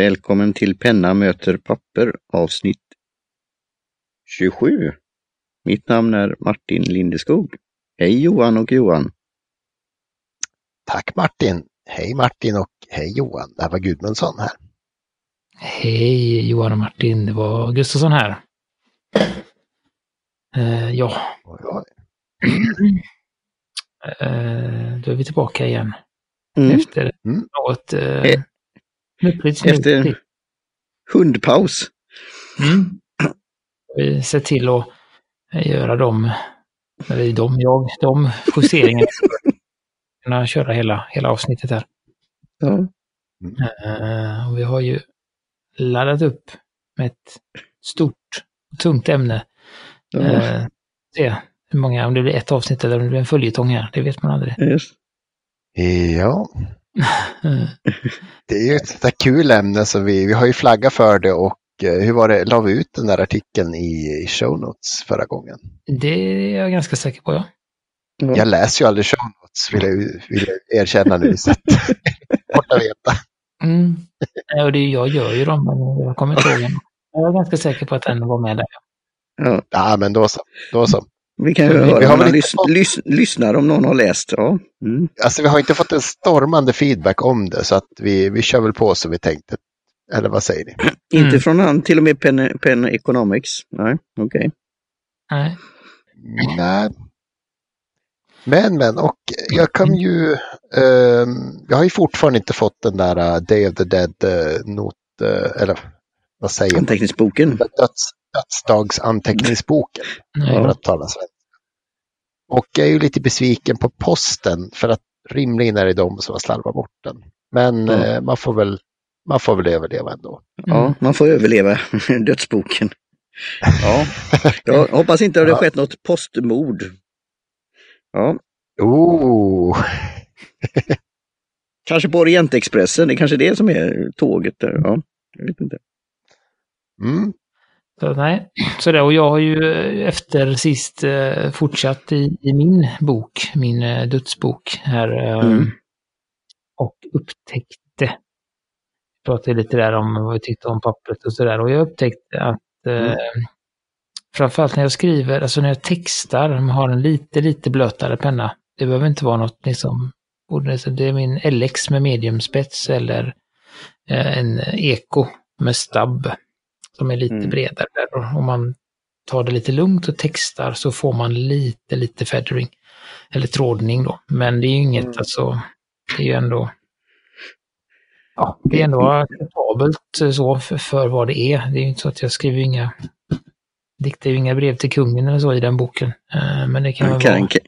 Välkommen till Penna möter papper avsnitt 27. Mitt namn är Martin Lindeskog. Hej Johan och Johan. Tack Martin. Hej Martin och hej Johan. Det här var Gudmundsson här. Hej Johan och Martin, det var Gustafsson här. Uh, ja. Oj, oj. Uh, då är vi tillbaka igen. Mm. Efter Mm. något... Uh, efter-. Hundpaus. Mm. Vi ser till att göra de, eller de, jag, de justeringarna kunna köra hela, hela avsnittet här. Ja. Eh, och vi har ju laddat upp med ett stort, tungt ämne. Ja. Uh, se hur många, om det blir ett avsnitt eller om det blir en följetong här, det vet man aldrig. Yes. Ja, Eh, det är ju ett där kul ämne så vi, vi har ju flaggat för det och eh, hur var det, la vi ut den där artikeln i, i show notes förra gången? det är jag ganska säker på, ja. Ja. Jag läser ju aldrig show notes vill jag, vill jag erkänna nu så att borta veta. Mm. Ja, och det, jag gör ju dem, men jag kommer inte ihåg. Jag är ganska säker på att den var med där. Ja. Ja, men då så. Då så. Vi kan ju Vi höra har man inte lys fått- lys lyssnar om någon har läst. Ja. Mm. Alltså vi har inte fått en stormande feedback om det så att vi, vi kör väl på som vi tänkte. Eller vad säger ni? Mm. Inte från han, till och med Pen, Pen Economics. Nej, okej. Nej. Nej. Men, men, och jag kan ju, ehm, jag har ju fortfarande inte fått den där uh, Day of the Dead uh, not, uh, eller vad säger man? Anteckningsboken. Döds, dödsdagsanteckningsboken, Nej. för att tala svenska. Och jag är ju lite besviken på posten för att rimligen är det de som har slarvat bort den. Men eh, man, får väl, man får väl överleva ändå. Ja, man får överleva dödsboken. Ja, jag hoppas inte att det har Ja. skett något postmord. Ja, Oh, kanske på Orientexpressen. Det är kanske det som är tåget där. Ja, jag vet inte. mm. Så, nej. Så det, och jag har ju eh, efter sist eh, fortsatt i, i min bok, min eh, dödsbok här. Eh, Mm. Och upptäckte, jag pratade lite där om vad vi tyckte om pappret och sådär. Och jag upptäckte att eh, Mm. framförallt när jag skriver, alltså när jag textar, har en lite, lite blötare penna. Det behöver inte vara något liksom, det är min LX med mediumspets eller eh, en Eko med stabb som är lite Mm. bredare. Och Om man tar det lite lugnt och textar så får man lite, lite feathering. Eller trådning då. Men det är ju inget, Mm. alltså, det är ju ändå Ja, det är ändå acceptabelt eh, så för, för vad det är. Det är ju inte så att jag skriver inga diktar ju inga brev till kungen eller så i den boken. Eh, Men det kan väl Kan, vara... kan,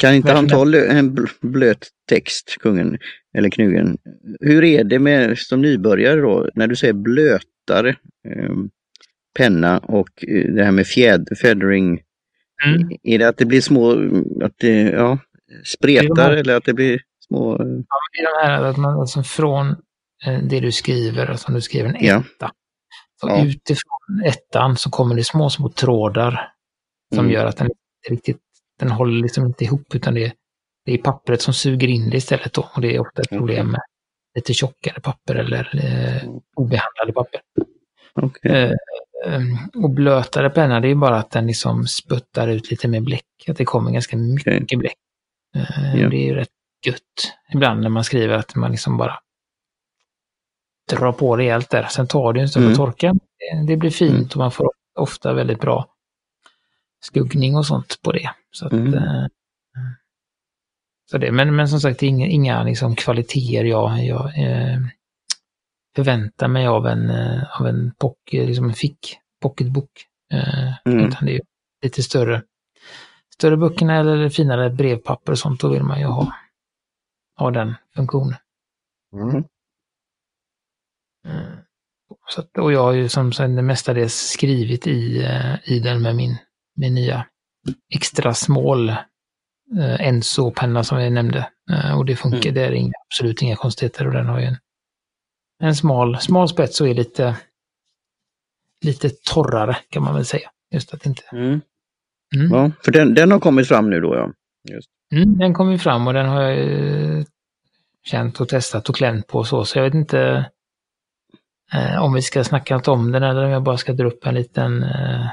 kan inte han ta en bl- blöt text, kungen eller knugen? Hur är det med som nybörjare då, när du säger blötare eh, penna och eh, det här med fjäd, feathering, Mm. är det att det blir små, att det ja, spretar Det eller att det blir små... Ja, det är de här att man alltså från eh, det du skriver, alltså om du skriver en Ja. etta. Så Ja. utifrån ettan så kommer det små, små trådar som Mm. gör att den inte riktigt, den håller liksom inte ihop utan det är, det är pappret som suger in det istället då. Och det är ofta ett problem med lite tjockare papper eller eh, Mm. obehandlade papper. okej. Eh, eh, och blötare penna, det är bara att den liksom sputtar ut lite mer bläck. Att det kommer ganska mycket Okej. bläck. Eh, Ja. Det är ju rätt gött ibland när man skriver att man liksom bara drar på rejält där. Sen tar det en stund Mm. att torka. Det, det blir fint och man får ofta väldigt bra skuggning och sånt på det. Så att, Mm. Eh, så det, men, men som sagt, det är inga, inga liksom kvaliteter jag, jag eh, förväntar mig av en, eh, av en, pock, liksom en fick pocketbok. Eh, Mm. Utan det är lite större, större böckerna eller finare brevpapper och sånt, då vill man ju ha, ha den funktionen. Mm. Mm. Så att, och jag har ju som sagt mestadels skrivit i, eh, i den med min, min nya extra small eh, Enso-penna som jag nämnde. Eh, och det funkar, Mm. det är inga, absolut inga konstigheter och den har ju en, en smal, smal spets och är lite, lite torrare kan man väl säga. Just att inte... Mm. Mm. Ja, för den, den har kommit fram nu då ja. Mm, den kom ju fram och den har jag eh, känt och testat och klämt på och så, så jag vet inte. Eh, om vi ska snacka något om den eller om jag bara ska dra upp en liten, eh,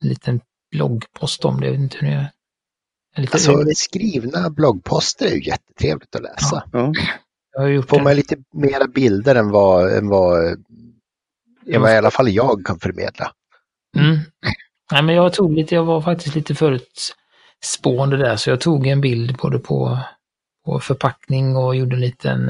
liten bloggpost om det. Jag vet inte hur ni gör. Lite, Alltså skrivna bloggposter är ju jättetrevligt att läsa. Ja. jag har gjort Får det. man lite mera bilder än vad, än vad, än vad i alla fall jag kan förmedla. Mm. Nej, men jag tog lite, jag var faktiskt lite förutspående där, så jag tog en bild både på, på förpackning och gjorde en liten,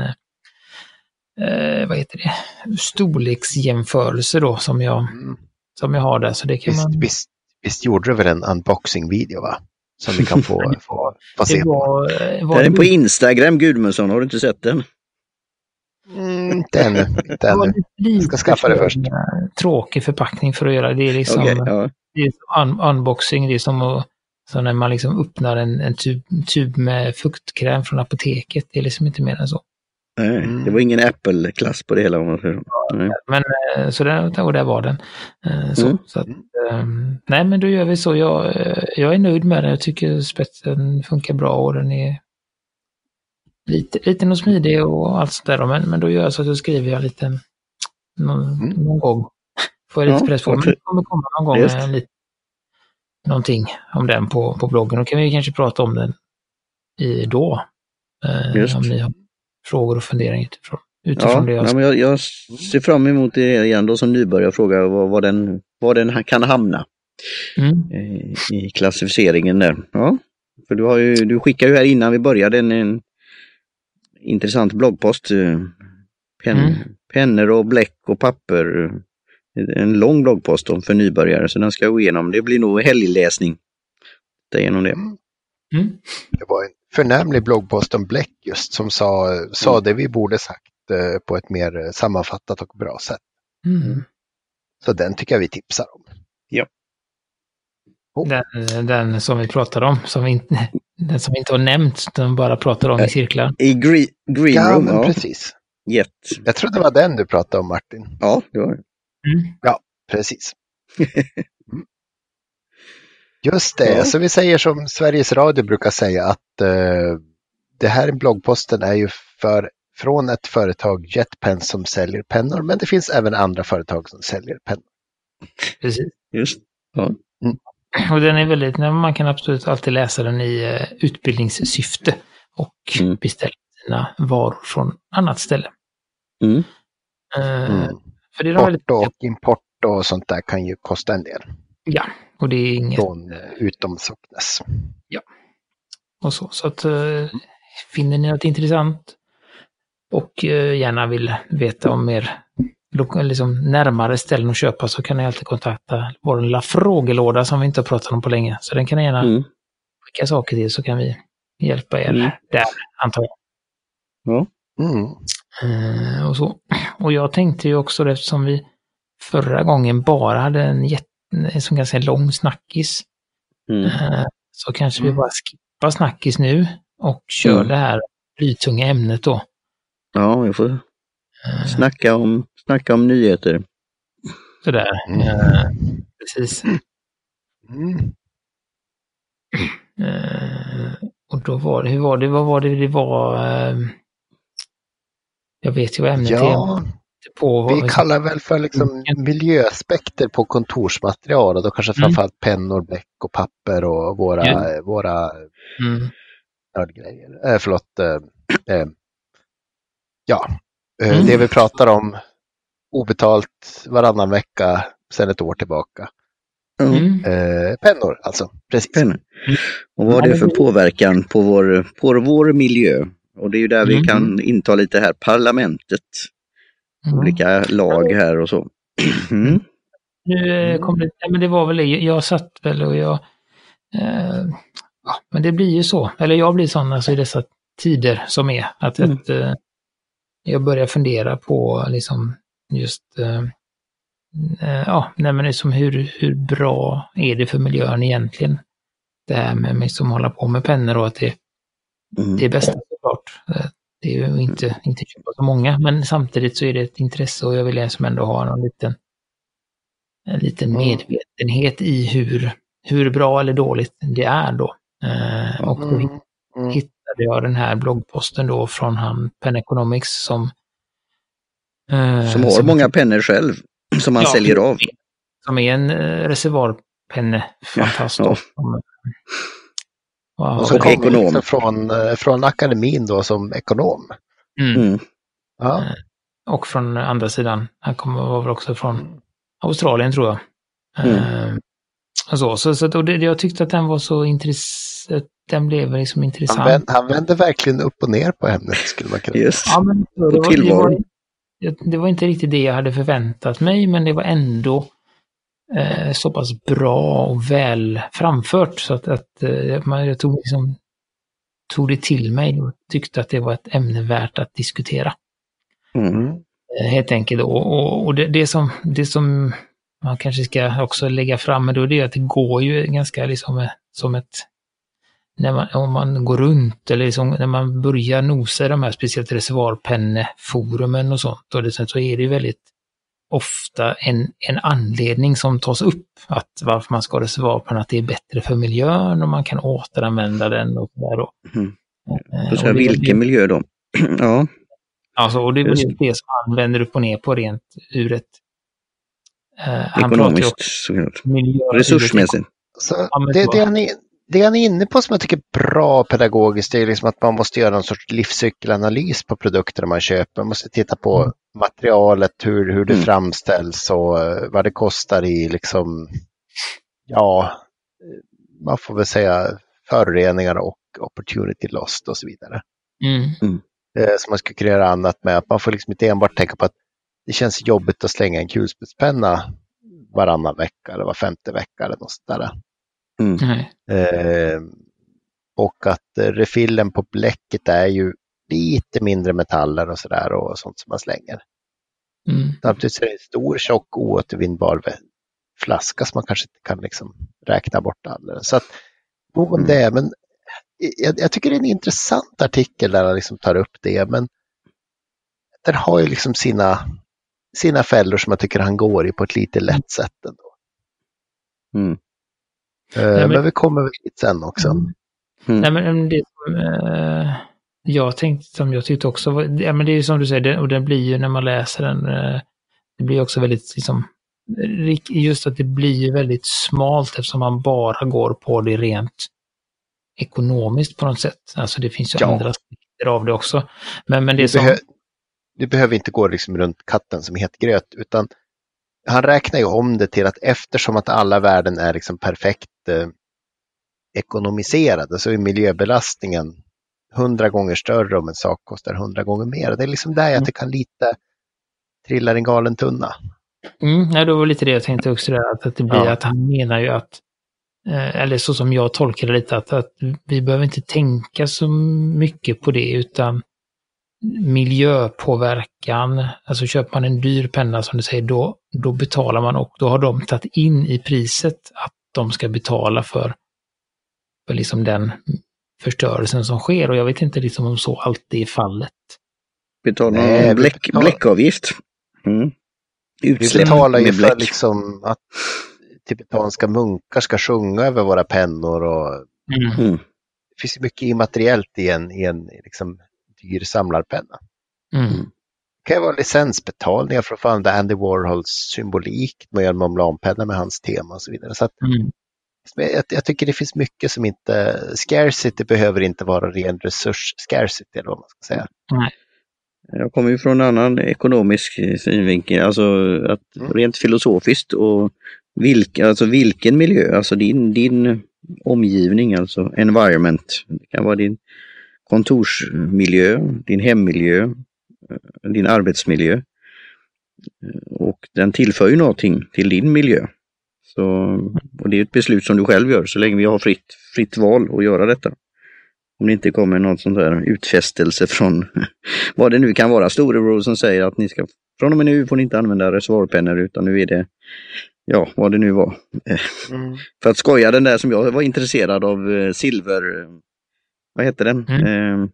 eh, vad heter det, storleksjämförelse då som jag, Mm. som jag har där. Så det kan Visst, man... visst, visst gjorde du väl en unboxing-video va? Som vi kan få, få, få se var, eh, var Den är det på Instagram, Gudmundsson. Har du inte sett den? Mm, inte ännu. Inte lite ska skaffa det först. eh, Tråkig förpackning för att göra. Det är liksom Okej, ja. det är som un unboxing, det är som att så när man liksom öppnar en, en tub, tub med fuktkräm från apoteket. Det är liksom inte mer än så. Nej, Mm. det var ingen Apple-klass på det hela. om man säger så. Men eh, så där, och där var den. Eh, Så, Mm. så att, eh, nej men då gör vi så. Jag, eh, jag är nöjd med den. Jag tycker spetsen funkar bra och den är lite, liten och smidig och allt sånt där. Men, men då gör jag så att då skriver jag lite någon, Mm. någon gång. Får jag lite Ja, press på. Men okej. det kommer komma någon gång Just. lite, någonting om den på, på bloggen. Då kan vi kanske prata om den i då. Just. om ni har frågor och funderingar utifrån, utifrån Ja, det jag ja, men jag, jag ser fram emot det igen då som nybörjare fråga var, var, den, var den kan hamna mm. eh, i klassificeringen där. Ja, för du, har ju, du skickade ju här innan vi började en, en intressant bloggpost. eh, Pen, Mm. Pennor och bläck och papper. En lång bloggpost om för nybörjare så den ska jag gå igenom. Det blir nog helgläsning. Det är Genom det. Mm. Det var en förnämlig bloggpost om bläck just som sa, sa Mm. det vi borde sagt eh, på ett mer eh, sammanfattat och bra sätt. Mm. Så den tycker jag vi tipsar om. Den, den som vi pratade om, som vi inte, den som vi inte har nämnt, den bara pratar om i cirklar. I green, green Ja, room, ja. precis. Jet. Jag tror det var den du pratade om Martin. Ja, det var det. Mm. Precis. Mm. Just det, Ja. så vi säger som Sveriges Radio brukar säga att eh, det här bloggposten är ju för, från ett företag Jetpen som säljer pennor, men det finns även andra företag som säljer pennor. Precis. Just. Och den är väldigt, man kan absolut alltid läsa den i eh, utbildningssyfte och Mm. beställa sina varor från annat ställe. Mm. Eh, Mm. För det är de väldigt, och import och sånt där kan ju kosta en del ja, och det är inget från eh, utom Socknes. och så. Så att eh, finner ni något intressant och eh, gärna vill veta om mer liksom närmare ställen att köpa så kan ni alltid kontakta vår lilla frågelåda som vi inte har pratat om på länge. Så den kan ni gärna Mm. skicka saker till så kan vi hjälpa er Mm. där, antar jag. Ja. Mm. Och, så. och jag tänkte ju också eftersom vi förra gången bara hade en, jätte, sån ganska lång snackis Mm. eh, så kanske vi Mm. bara skippar snackis nu och kör Mm. det här blytunga ämnet då. Ja, vi får Eh, snacka om, snacka om nyheter. Sådär. Mm. Eh, precis. Mm. Eh, och då var det, hur var det, vad var det det var? Eh, jag vet ju vad ämnet är. På, vi kallar väl för liksom miljöaspekter på kontorsmaterial och då kanske Mm. framförallt pennor, bläck och papper och våra, Ja. våra Mm, nördgrejer. Äh, förlåt. Eh, eh, ja, Mm. det vi pratar om obetalt varannan vecka sedan ett år tillbaka. Mm, Eh, pennor alltså, precis. pennor. Och vad har det för påverkan på vår, på vår miljö? Och det är ju där vi Mm. kan inta lite här parlamentet. Mm. Olika lag här och så. Mm. Nu eh, kom det, ja, men det var väl det, jag satt väl och jag, eh, ja, men det blir ju så, eller jag blir sån alltså i dessa tider som är, att Mm. ett, eh, jag börjar fundera på liksom just, eh, eh, ja, nej men liksom hur, hur bra är det för miljön egentligen? Det här med liksom hålla på med pennor och att det, Mm. det är bästa såklart. Det är ju inte, inte köpa så många, men samtidigt så är det ett intresse och jag vill liksom ändå ha någon liten, en liten Mm. medvetenhet i hur, hur bra eller dåligt det är då. Eh, och då Mm. Mm. hittade jag den här bloggposten då från han Pen Economics som Eh, Som har många pennor själv, som han Ja, säljer av. Som är en eh, reservoarpenne. Fantast. Ja, Wow. Och så Och kommer ekonom. liksom från, eh, från akademin då som ekonom. Mm. Mm. Ja. Och från andra sidan, han kommer var väl också från Australien tror jag. Mm. Eh, så, så, så och det, jag tyckte att den var så intressant, den blev liksom intressant. Han, vänd, han vände verkligen upp och ner på ämnet skulle man kunna Yes. Ja, men det, var, det, var, det var inte riktigt det jag hade förväntat mig, men det var ändå eh, så pass bra och väl framfört så att, att eh, man, jag tog, liksom, tog det till mig och tyckte att det var ett ämne värt att diskutera. Mm. Eh, Helt enkelt. Och, och, och det, det, som, det som man kanske ska också lägga fram då, det är att det går ju ganska liksom eh, som ett när man, om man går runt eller liksom, när man börjar nosa i de här speciellt reservoarpenneforumen och sånt, och det, så är det väldigt ofta en, en anledning som tas upp, att varför man ska ha reservoarpenna, att det är bättre för miljön och man kan återanvända den och sådär då. Mm. Eh, Så och säga, det- vilken miljö då? ja, Alltså, och det är väl det som han vänder upp och ner på rent ur ett... Eh, ekonomiskt såklart. miljö Resursmässigt. Så det, det, han är, det han är inne på som jag tycker är bra pedagogiskt är liksom att man måste göra någon sorts livscykelanalys på produkterna man köper. Man måste titta på Mm. materialet, hur, hur det Mm. framställs och eh, vad det kostar i liksom, ja, eh, man får väl säga föroreningar och opportunity lost och så vidare. Mm. Eh, Så man skulle kunna göra annat med att man får liksom inte enbart tänka på att det känns jobbigt att slänga en kulspetspenna varannan vecka eller var femte vecka eller något sånt Nej. Eh, och att eh, refillen på bläcket är ju lite mindre metaller och sådär och sånt som man slänger. Mm. Samtidigt är det en stor tjock oåtervinnbar flaska som man kanske inte kan liksom räkna bort alldeles. Så att, nog om Mm. det, men jag, jag tycker det är en intressant artikel där han liksom tar upp det, men den har ju liksom sina, sina fällor som jag tycker han går i på ett lite lätt sätt ändå. Mm. Eh, men- men... vi kommer väl dit sen också. Mm. Mm. Nej, men det som eh, jag tänkte, som jag tyckte också var, ja, men det är som du säger, det, och det blir ju när man läser den, eh, det blir också väldigt liksom, just att det blir ju väldigt smalt eftersom man bara går på det rent ekonomiskt på något sätt. Alltså det finns ju Ja. andra aspekter av det också. Men, men det Du, som... behö- du behöver inte gå liksom runt katten som het gröt, utan han räknar ju om det till att eftersom att alla värden är liksom perfekt eh, ekonomiserade så är miljöbelastningen hundra gånger större om en sak kostar hundra gånger mer. Det är liksom där jag Mm. han lite trillar en galen tunna. Mm, nej, det var lite det jag tänkte också, där, att, att det blir Ja. att han menar ju att, eh, eller så som jag tolkar det lite, att, att vi behöver inte tänka så mycket på det, utan miljöpåverkan, alltså köper man en dyr penna som du säger, då, då betalar man och då har de tagit in i priset att de ska betala för, för liksom den förstörelsen som sker och jag vet inte liksom om så alltid är fallet. Betala Nej, någon vi bläck, betalar- bläckavgift. Mm. Vi Utsläpp betalar ju för bläck. liksom att tibetanska munkar ska sjunga över våra pennor och Mm. Mm. det finns mycket immateriellt i en, i en liksom, dyr samlarpenna. Mm. Det kan ju vara licensbetalningar för att få använda Andy Warhols symbolik med en marmeladpenna med hans tema och så vidare. Så att, Mm. jag, jag tycker det finns mycket som inte, scarcity behöver inte vara ren resurs scarcity eller vad man ska säga. Jag kommer ju från en annan ekonomisk synvinkel, alltså att Mm. rent filosofiskt och vilka, alltså vilken miljö, alltså din, din omgivning, alltså environment. Det kan vara din kontorsmiljö, din hemmiljö, eh, din arbetsmiljö. Eh, Och den tillför ju någonting till din miljö. Så, och det är ett beslut som du själv gör så länge vi har fritt, fritt val att göra detta. Om det inte kommer någon sån där utfästelse från vad det nu kan vara, storebror som säger att ni ska från och med nu får ni inte använda reservoarpennor utan nu är det, ja vad det nu var. För att skoja den där som jag var intresserad av, eh, silver, eh, vad heter den? Mm. Eh,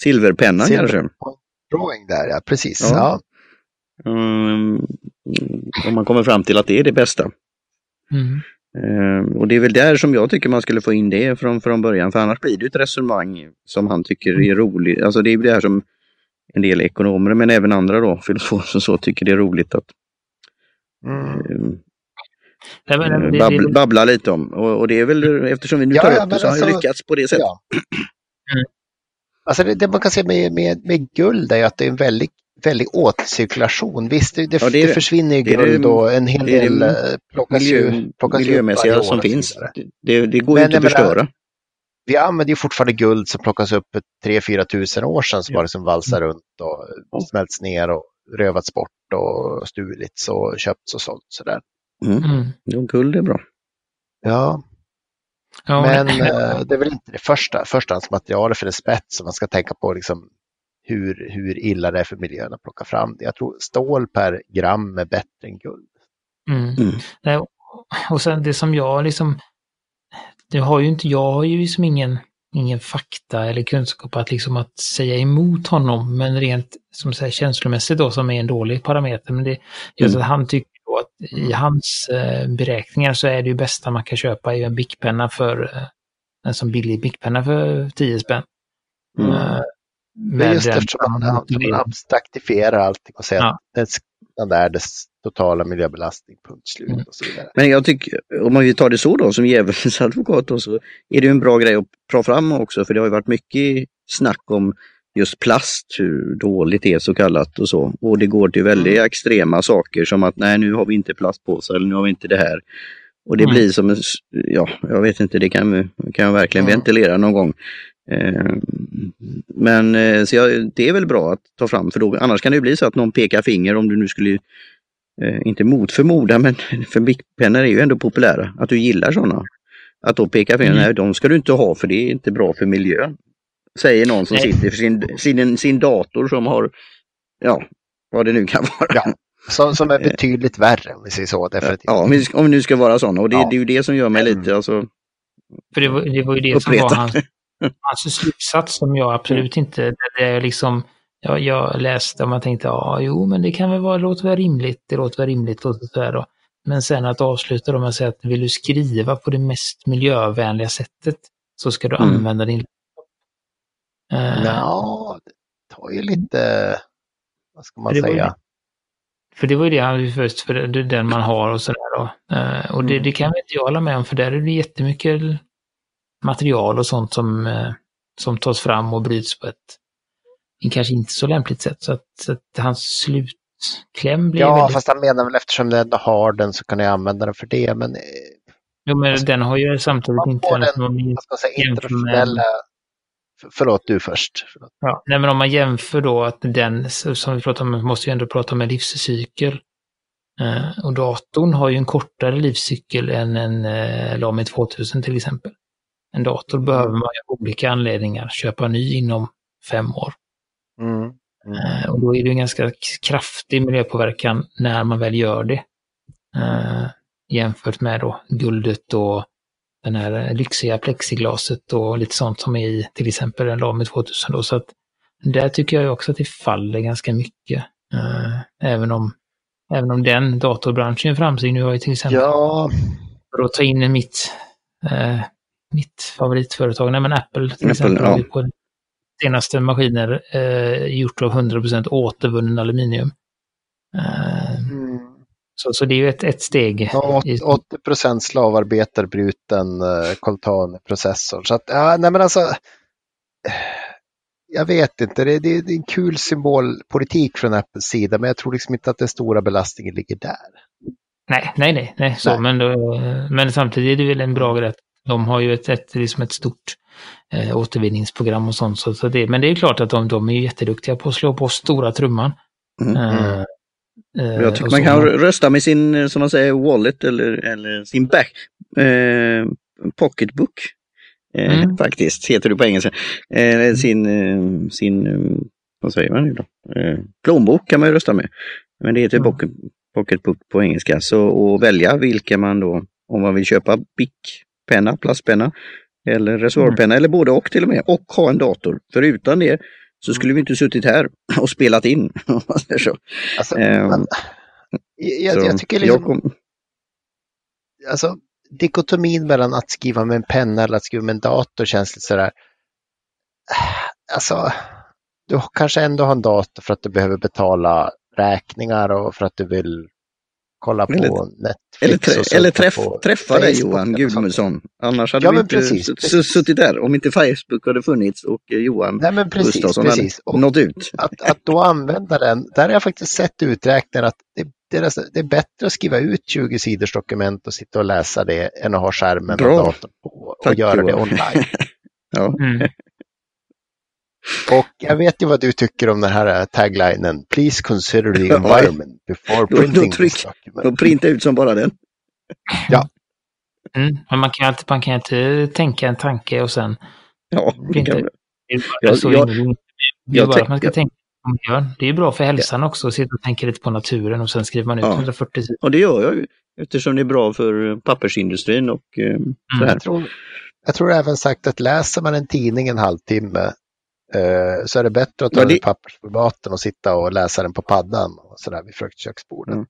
silverpennan Silver- kanske. Drawing där, ja precis. Ja. Ja. Mm, om man kommer fram till att det är det bästa. Mm. Eh, och det är väl där som jag tycker man skulle få in det från, från början, för annars blir det ett resonemang som han tycker är roligt. Alltså det är det här som en del ekonomer men även andra då, filosofer så, tycker det är roligt att Mm. eh, Nej, men eh, det- babbla, det- babbla lite om. Och, och det är väl eftersom vi nu Ja, tar ja, upp det så har han alltså- lyckats på det sättet. Ja. Mm. Alltså det, det man kan se med, med, med guld är att det är en väldig, väldig återcirkulation. Visst, det, det, Ja, det det försvinner ju guld och en hel del eh, plockas Miljö, ju, plockas upp miljömässiga år som finns. Det, det går Men ju inte att menar- förstöra. Vi använder ju fortfarande guld som plockas upp för 3-4 tusen år sedan som Ja. bara liksom valsar runt och smälts ner och rövats bort och stulits och köpts och sålt sådär. Mm. Mm. Jo, guld är bra. Ja, Ja, men eh, det är väl inte det första förstahandsmaterialet för en spets som man ska tänka på liksom hur, hur illa det är för miljön att plocka fram det. Jag tror stål per gram är bättre än guld. Mm. Mm. Nej, och sen det som jag liksom, det har ju inte, jag har ju liksom ingen, ingen fakta eller kunskap att liksom att säga emot honom, men rent som säger känslomässigt då som är en dålig parameter. Men det just Mm. att han tycker då att i hans eh, beräkningar så är det ju bästa man kan köpa är en bickpenna för eh, en som billig bickpenna för 10 spänn. Mm. Eh, Men just eftersom man, han, man abstraktifierar allting och säger Ja. att det är den där dess totala miljöbelastning, punkt slut Mm. och så vidare. Men jag tycker, om man vill ta det så då, som djävulens advokat, då, så är det ju en bra grej att dra fram också, för det har ju varit mycket snack om just plast, hur dåligt det är så kallat och så. Och det går till väldigt Mm. extrema saker som att nej, nu har vi inte plastpåsar eller nu har vi inte det här. Och det Mm. blir som en, ja, jag vet inte, det kan, kan jag verkligen Mm. ventilera någon gång. Eh, Men så jag, det är väl bra att ta fram, för då, annars kan det bli så att någon pekar finger om du nu skulle eh, inte mot förmoda, men för bickpennor är ju ändå populära, att du gillar sådana. Att då peka finger, Mm. nej de ska du inte ha för det är inte bra för miljön. Säger någon som Nej. sitter för sin, sin, sin dator som har, ja, vad det nu kan vara. Ja, Som, som är betydligt värre om vi säger så. Definitivt. Ja, om vi, om vi nu ska vara sådana och det, Ja. det är ju det som gör mig lite, alltså, För det var, det var ju det som var Uppretad. hans, hans slutsats som jag absolut inte, det är liksom, jag, jag läste och man tänkte, ja, jo, men det kan väl vara, låter väl rimligt, det låter väl rimligt och sådär då. Men sen att avsluta då med att säga att vill du skriva på det mest miljövänliga sättet så ska du Mm. använda din Eh, Ja, det tar ju lite, vad ska man var ju säga? För det var ju det han först, för det är den man har och sådär då. Eh, och det, Mm. det kan väl inte jag hålla med om, för där är det jättemycket material och sånt som, eh, som tas fram och bryts på ett kanske inte så lämpligt sätt. Så att, så att hans slutkläm blir Ja, väldigt... fast han menar väl eftersom den har den så kan jag använda den för det. Men Jo, men den har ju samtidigt inte den- någon... säga, internationella... För, förlåt, du först. Förlåt. Ja, nej, men om man jämför då att den, som vi pratar om, måste ju ändå prata om en livscykel. Eh, och datorn har ju en kortare livscykel än en eh, Lamy 2000 till exempel. En dator behöver man ju av olika anledningar köpa ny inom fem år. Mm. Mm. Och då är det en ganska kraftig miljöpåverkan när man väl gör det. Eh, jämfört med då guldet och den här lyxiga plexiglaset och lite sånt som är i till exempel en Lamy 2000 då. Så att där tycker jag ju också att det faller ganska mycket. Eh, även om Även om den datorbranschen är framsteg. Nu har jag till exempel, Ja, för att ta in mitt, eh, mitt favoritföretag, nej men Apple till Apple, exempel, ja. ju på senaste maskiner eh, gjort av 100% återvunnen aluminium. Eh. Så, så det är ju ett, ett steg. Ja, i- 80 procent slavarbetarbruten uh, coltan-processor. Så att, ja, nej men alltså. Jag vet inte, det, det, det är en kul symbolpolitik från Apples sida, men jag tror liksom inte att den stora belastningen ligger där. Nej, nej, nej, nej, så, Nej. Men, då, men samtidigt är det väl en bra grej. att De har ju ett, ett, liksom ett stort eh, återvinningsprogram och sånt. Så, så det, men det är klart att de, de är jätteduktiga på att slå på stora trumman. Mm. Eh, eh, Jag tycker man kan rösta med sin, eh, som man säger, wallet eller, eller sin back, eh, pocketbook. Eh, Mm. Faktiskt, heter det på engelska. Eh, sin, eh, sin, vad säger man nu då? Plånbok kan man ju rösta med. Men det heter Mm. pocket, pocketbook på engelska. Så och välja vilka man då, om man vill köpa bickpenna, plastpenna eller reservoarpenna eller både och till och med. Och ha en dator. För utan det så skulle vi inte suttit här och spelat in. så. Alltså, Ehm, men, jag, Så jag tycker jag liksom, kom, alltså, dikotomin mellan att skriva med en penna eller att skriva med en dator känns lite sådär. Alltså, du kanske ändå har en dator för att du behöver betala räkningar och för att du vill kolla på Eller- Netflix. Eller, trä, eller träff, på träffa dig Johan. Gudmundsson. Annars hade Ja, vi inte precis, s- precis. suttit där om inte Facebook hade funnits och eh, Johan Nej men precis, Gustafsson precis. hade Och nått ut. att, att då använda den, där har jag faktiskt sett uträkningar att det, det, är, det är bättre att skriva ut 20 sidors dokument och sitta och läsa det än att ha skärmen Bra. och datorn på och Tack, göra det online. Ja. Mm. Och jag vet ju vad du tycker om den här taglinen. Please consider the Ja. environment before Då- då printing tryck. this document. Och printa ut som bara den. Mm. Men man kan, inte, man kan inte tänka en tanke och sen... Ja, det Inte. kan, Det är bara Jag- så jag- är jag bara att man ska tänker- tänka på miljön. Det är bra för hälsan också att sitta och tänka lite på naturen och sen skriver man ut Ja. 140 sidor. och det gör jag ju eftersom det är bra för eh, pappersindustrin och eh, så här. Jag tror, jag tror även sagt att läser man en tidning en halvtimme eh, så är det bättre att ta det- pappersformaten och sitta och läsa den på paddan och sådär vid fruktköksbordet. Mm.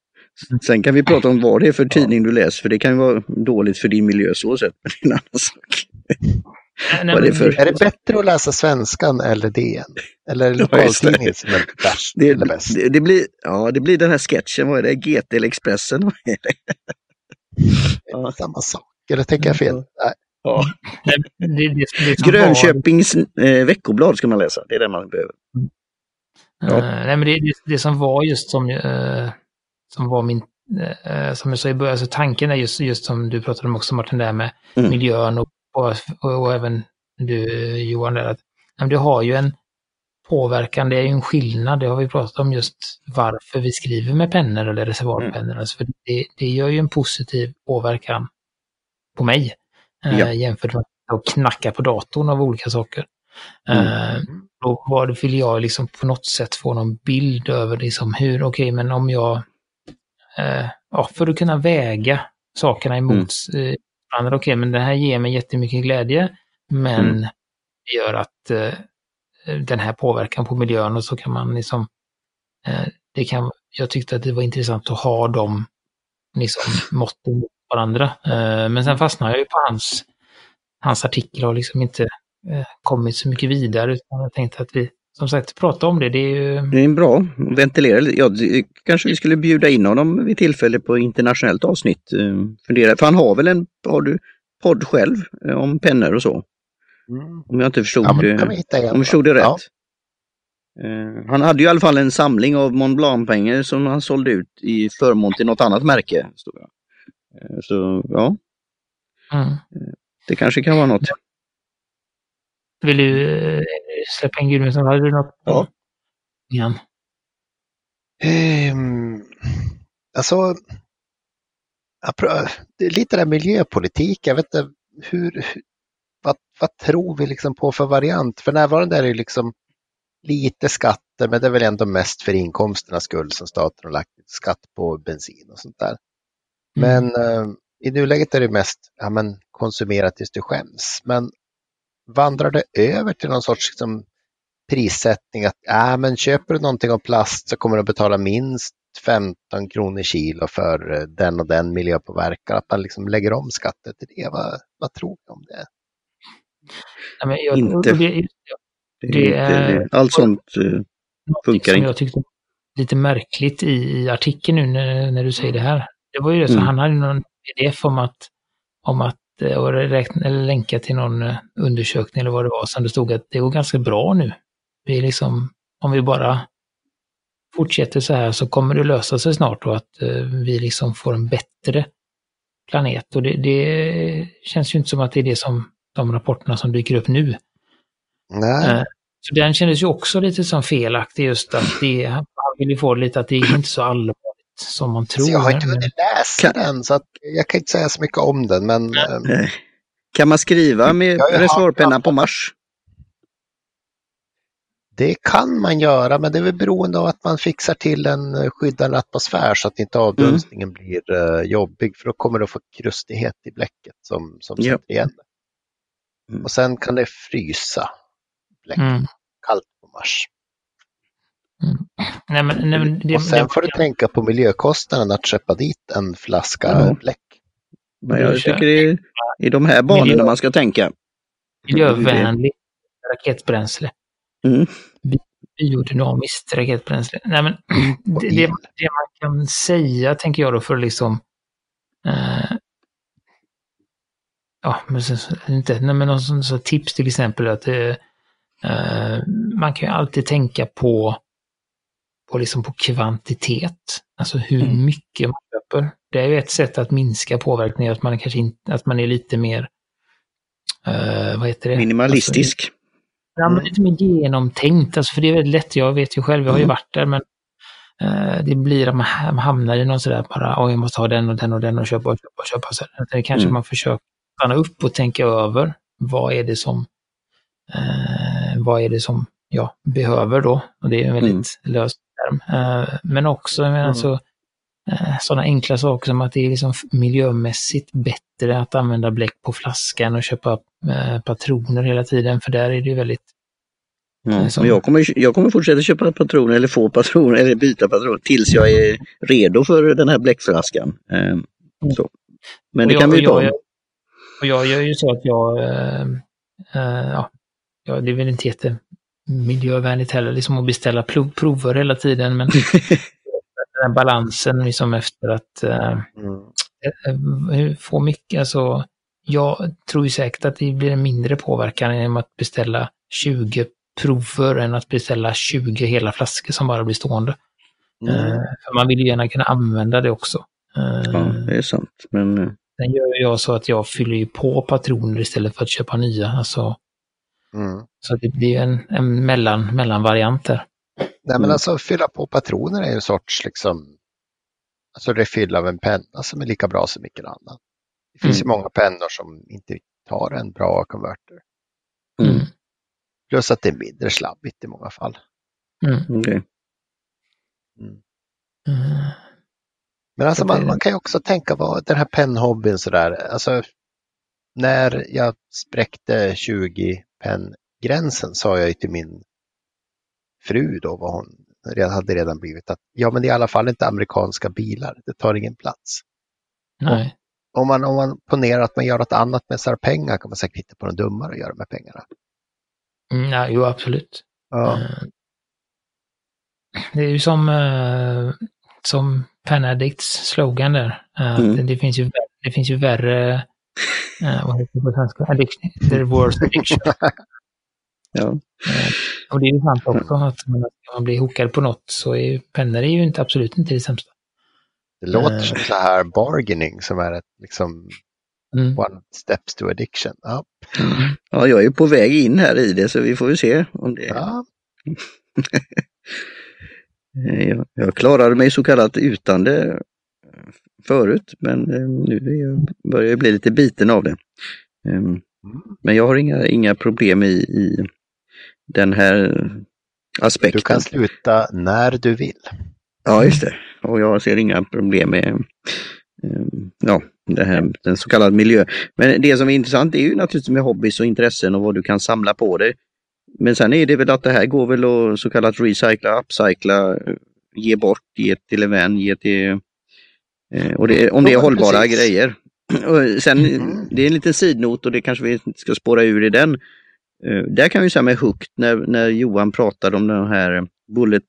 Sen kan vi prata om vad det är för tidning du läser, för det kan ju vara dåligt för din miljö så sett. Men det är en annan sak. Nej, är det för- Är det bättre att läsa Svenskan eller DN? Eller det det. lokaltidningen som är värst Det, eller bäst? det, det, blir, ja, det blir den här sketchen, vad är det? GT eller Expressen? Vad är det? Ja. Samma sak. Eller tänker jag fel? Nej. Ja. det, det, det, Grönköpings eh, veckoblad ska man läsa, det är det man behöver. Var, Ja. eh, nej, men det, det, det som var just som, eh, som var min... som jag sa i början, alltså tanken är just, just som du pratade om också Martin, där med Mm. miljön och, och, och, även du Johan, där, att men det har ju en påverkan, det är ju en skillnad, det har vi pratat om just varför vi skriver med pennor eller reservoarpennor. Alltså för det, det gör ju en positiv påverkan på mig Ja. jämfört med att knacka på datorn av olika saker. Mm. Eh, då var det, vill jag liksom på något sätt få någon bild över liksom hur, okej, men om jag, eh, ja, för att kunna väga sakerna emot eh, varandra, okej, men det här ger mig jättemycket glädje, men Mm. det gör att eh, den här påverkan på miljön och så kan man liksom, eh, det kan, jag tyckte att det var intressant att ha de liksom måtten varandra. Eh, men sen fastnade jag ju på hans, hans artikel och liksom inte eh, kommit så mycket vidare utan jag tänkte att vi som sagt prata om det. Det är ju, Det är bra att ventilera lite. Ja, det- kanske vi skulle bjuda in honom vid tillfälle på internationellt avsnitt. eh, Fundera. För han har väl en har du, podd själv om pennor och så? Mm. Om jag inte förstod, Ja, igen. om jag förstod det rätt. Ja. Han hade ju i alla fall en samling av Mont Blanc-pengar som han sålde ut i förmån till något annat märke. Stod jag. Eh, Så ja, mm. det kanske kan vara något. Vill du eh, släppa in Gudmundsson? Hade du något? Ja. Igen? Ehm, alltså, lite där miljöpolitik. Jag vet inte hur, vad, vad tror vi liksom på för variant? För närvarande är det liksom lite skatter, men det är väl ändå mest för inkomsternas skull som staten har lagt skatt på bensin och sånt där. Men eh, i nuläget är det mest ja, men, konsumera tills du skäms. Men vandrar det över till någon sorts liksom, prissättning att ja, men köper du någonting av plast så kommer du att betala minst 15 kronor kilo för eh, den och den miljöpåverkan. Att man liksom lägger om skatter till det. Vad, vad tror du om det? Men jag, Inte. Det, Det är Det är- Allt sånt eh, Funkar inte. jag tyckte lite märkligt i, i artikeln nu när, när du säger det här. Det var ju det, så Mm. han hade någon pdf om att, om att eh, och räkna, eller länka till någon eh, undersökning eller vad det var, som det stod att det går ganska bra nu. Vi liksom, om vi bara fortsätter så här så kommer det lösa sig snart och att eh, vi liksom får en bättre planet. Och det, det känns ju inte som att det är det som de rapporterna som dyker upp nu Nej, Så den kändes ju också lite som felaktig just att det, han ville få lite att det är inte så allvarligt som man tror. så jag har inte hunnit läsa Kan- den så att jag kan inte säga så mycket om den. Men eh, eh, Kan man skriva med jag har- reservoarpenna på Mars? Det kan man göra, men det är väl beroende av att man fixar till en skyddande atmosfär så att inte avdunstningen blir eh, jobbig, för då kommer att få krustighet i bläcket som, som Ja. sätter igen. Mm. Och sen kan det frysa bläcket Mm. kallt på Mars. Nej, men, nej, men det, och sen det, får du tänka på miljökostnaden att köpa dit en flaska Ja. bläck. Men Det jag tycker det är i de här banorna Miljö- man ska tänka. miljövänligt raketbränsle. Mm. biodynamiskt raketbränsle. Nej, men det, det, det, man kan säga, tänker jag då, för liksom eh, ja, men så, inte, nej, men någon sån, så tips till exempel att eh, eh, man kan ju alltid tänka på, på, liksom på kvantitet. Alltså hur mm. mycket man köper. Det är ju ett sätt att minska påverkningen, att man kanske inte, att man är lite mer, eh, vad heter det? Minimalistisk. Alltså, ja, men lite mer genomtänkt, alltså, för det är väldigt lätt, jag vet ju själv, jag har ju mm. varit där, men eh, det blir att man hamnar i någon sådär bara, oh, jag måste ha den och den och den och köpa och köpa och köpa. Så det kanske mm. man försöker stanna upp och tänka över vad är det som, eh, vad är det som jag behöver då? Och det är en väldigt mm. lös term. Eh, men också, jag menar, mm. alltså, eh, sådana enkla saker som att det är liksom miljömässigt bättre att använda bläck på flaskan och köpa eh, patroner hela tiden, för där är det väldigt Ja, som... jag, kommer, jag kommer fortsätta köpa patroner eller få patroner eller byta patroner tills jag är redo för den här bläckflaskan. Eh, så. Men det jag, kan vi ta. Jag, och jag gör ju så att jag, äh, ja, det är väl inte jättemiljövänligt heller, liksom att beställa prov, prover hela tiden, men den balansen liksom efter att äh, mm. få mycket, alltså jag tror ju säkert att det blir en mindre påverkan genom att beställa 20 prover än att beställa 20 hela flaskor som bara blir stående. Mm. för man vill ju gärna kunna använda det också. Ja, det är sant. Men Sen gör jag så att jag fyller på patroner istället för att köpa nya. Alltså, mm. Så det blir en, en mellan, mellanvariant där. Nej men mm. alltså fylla på patroner är en sorts liksom, alltså refill av en penna som är lika bra som vilken annan. Det finns mm. ju många pennor som inte tar en bra konverter. Mm. Plus att det är mindre slabbigt i många fall. Mm. Okay. Mm. mm. Men alltså man, man, kan ju också tänka vad den här pennhobbyn sådär, alltså när jag spräckte 20 penngränsen sa jag ju till min fru då vad hon hade redan blivit att ja men det är i alla fall inte amerikanska bilar, det tar ingen plats. Nej. om man, om man ponerar att man gör något annat med sina pengar kan man säkert hitta på något dummare att göra med pengarna. Mm, ja, jo, absolut. Ja. Eh, det är ju som, eh, som Panaddicts slogan där. Mm. det, finns ju, det finns ju värre, uh, vad heter det på svenska? Addiction, the worst addiction. ja. Uh, och det är ju sant också att man, man blir hookad på något så är pennor är ju inte, absolut inte det sämsta. Det låter som så här bargaining som är ett liksom mm. one steps to addiction. Ja. ja, jag är på väg in här i det så vi får väl se om det... Ja. Eh, jag, jag klarade mig så kallat utan det eh, förut, men eh, nu börjar jag bli lite biten av det. Ehm, men jag har inga, inga problem i, i den här aspekten. Du kan sluta när du vill. Ja, just det. Och jag ser inga problem med ehm, ja, det här, den så kallade miljö. Men det som är intressant är ju naturligtvis med hobbys och intressen och vad du kan samla på dig. Men sen är det väl att det här går väl att så kallat recycla, upcycla, ge bort, ge till en vän, ge till... Eh, och det, om det är hållbara Precis. grejer. Och sen, mm. det är en liten sidnot och det kanske vi ska spåra ur i den. Eh, där kan vi säga med Hooked när, när Johan pratade om de här bullet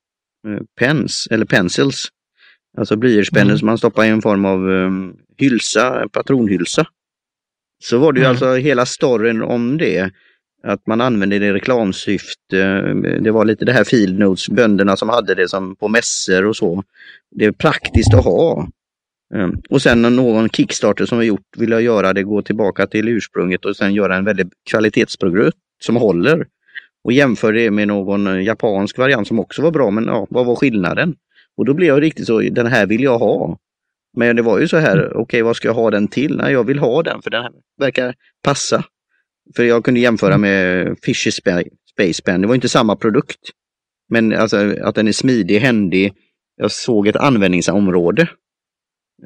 eh, pens eller pencils. Alltså blyertspennor mm. som man stoppar i en form av um, hylsa, patronhylsa. Så var det ju mm. alltså hela storyn om det att man använde det i reklamsyfte. Det var lite det här field notes, bönderna som hade det som på mässor och så. Det är praktiskt att ha. Ehm, och sen någon Kickstarter som har gjort vill jag göra det, gå tillbaka till ursprunget och sen göra en väldigt kvalitetsprodukt som håller. Och jämför det med någon japansk variant som också var bra, men ja, vad var skillnaden? Och då blev jag riktigt så, den här vill jag ha. Men det var ju så här, mm. okej okay, vad ska jag ha den till? Nej, jag vill ha den för den här verkar passa. För jag kunde jämföra mm. med Fisher Space Pen. Det var inte samma produkt. Men alltså att den är smidig, händig. Jag såg ett användningsområde.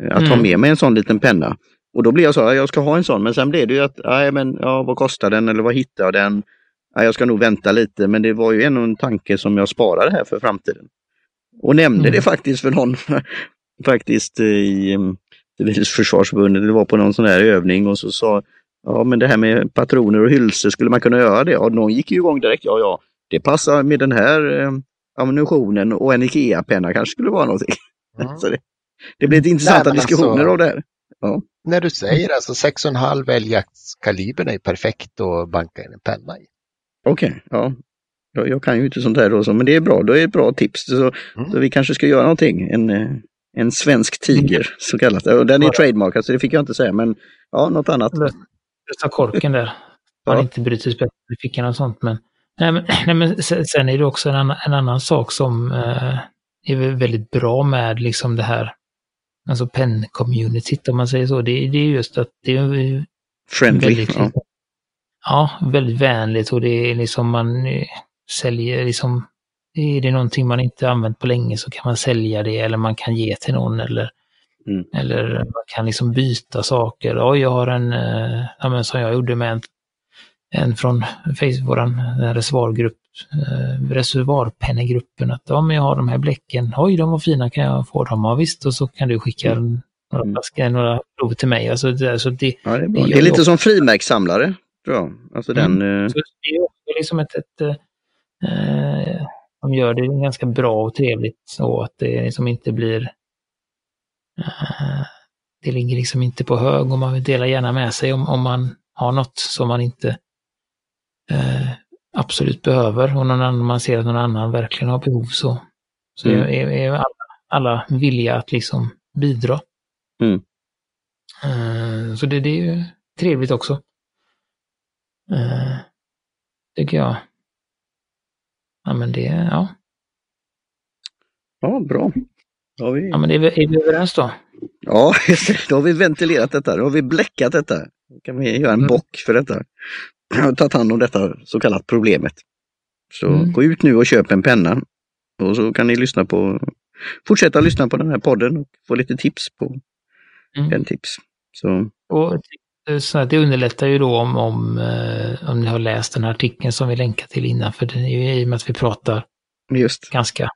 Eh, att mm. ha med mig en sån liten penna. Och då blev jag så, jag ska ha en sån. Men sen blev det ju att, nej men ja, vad kostar den eller vad hittar jag den? Ja, jag ska nog vänta lite, men det var ju ändå en tanke som jag sparade här för framtiden. Och nämnde mm. det faktiskt för någon, faktiskt i Civilförsvarsförbundet, det var på någon sån här övning och så sa Ja, men det här med patroner och hylsor, skulle man kunna göra det? Ja, någon gick ju igång direkt. Ja, ja, det passar med den här eh, ammunitionen och en IKEA-penna kanske skulle vara någonting. Mm. Så det, det blir lite intressanta men diskussioner alltså- av det här. När du säger alltså 6,5 älgjaktskalibern är perfekt att banka in en penna i. Okej, ja. Jag, jag kan ju inte sånt här då, så, men det är bra. Det är ett bra tips. Så, Mm. så vi kanske ska göra någonting. En, eh, en svensk tiger, så kallat. Och den är Ja. trademarkad, så det fick jag inte säga. Men ja, något annat. Lösa korken där. Man Ja. inte bryter spetsen i fickan och sånt. Men, nej, men, nej, men sen är det också en annan, en annan sak som eh, är väl väldigt bra med liksom det här, alltså penn-communityt om man säger så. Det, det är just att det är Friendly. väldigt, Ja. ja, väldigt vänligt och det är liksom man eh, säljer liksom, är det någonting man inte använt på länge så kan man sälja det eller man kan ge till någon eller Mm. eller man kan liksom byta saker. Oj, jag har en, ja, men som jag gjorde med en, en från Facebook, våran eh, reservoargrupp, eh, reservoarpennegruppen, att men jag har de här bläcken. Oj, de var fina, kan jag få dem? Ja, visst, och så kan du skicka Mm. några, Mm. flaskor, några prover till mig. Alltså, det, alltså det, Ja, det, är. Det är lite som frimärkssamlare, tror jag. Alltså Mm. den... eh, Så det är också liksom ett, ett eh, eh, de gör det ganska bra och trevligt så att det liksom inte blir eh, det ligger liksom inte på hög och man vill dela gärna med sig om, om man har något som man inte eh, absolut behöver och någon annan, man ser att någon annan verkligen har behov så, så Mm. är, är, alla, alla villiga att liksom bidra. Mm. Eh, så det, det är ju trevligt också. Eh, tycker jag. Ja men det, ja. Ja, bra. Då vi... ja men är vi, är vi överens då? Ja, just det. Då har vi ventilerat detta. Då har vi bläckat detta. Då kan vi göra en Mm. bock för detta. Tagit hand om detta så kallat problemet. Så Mm. gå ut nu och köp en penna. Och så kan ni lyssna på, fortsätta lyssna på den här podden och få lite tips på Mm. penntips. Så Och så att det underlättar ju då om, om, eh, om ni har läst den här artikeln som vi länkar till innan, för det är ju i och med att vi pratar just, ganska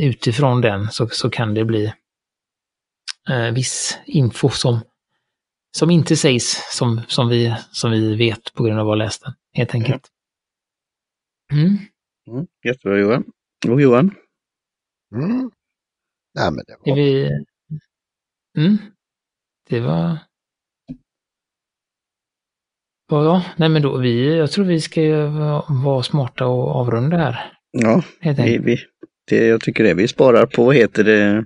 utifrån den så, så kan det bli eh, viss info som, som inte sägs som, som, vi, som vi vet på grund av att ha läst den, helt enkelt. Mm. mm, jättebra Johan. Och Johan? Mm. Nej, men det Är var... vi... Mm. Det var... Ja, nej men då vi, jag tror vi ska vara smarta och avrunda här. Ja, Helt vi, vi, det, jag tycker det. Vi sparar på, vad heter det,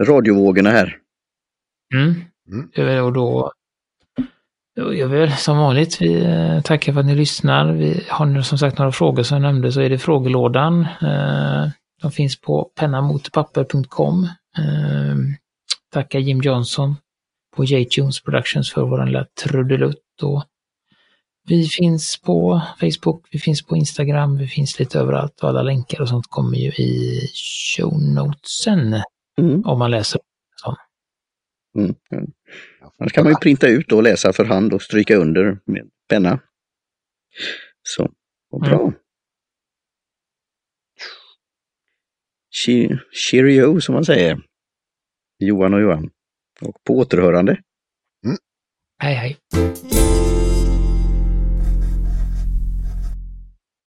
radiovågorna här. Mm. Mm. Jag vill- Och då, då gör vi väl som vanligt. Vi eh, tackar för att ni lyssnar. Vi har nu som sagt några frågor som jag nämnde så är det frågelådan. Eh, De finns på pennamotorpapper.com. Eh, Tackar Jim Johnson på J-Tunes Productions för våran lilla trudelutt. Och vi finns på Facebook, vi finns på Instagram, vi finns lite överallt och alla länkar och sånt kommer ju i show notesen Mm. om man läser. Mm. Annars kan man ju printa ut och läsa för hand och stryka under med penna. Så, vad bra. Che- Cheerio som man säger. Johan och Johan. Och på återhörande. Hej hej!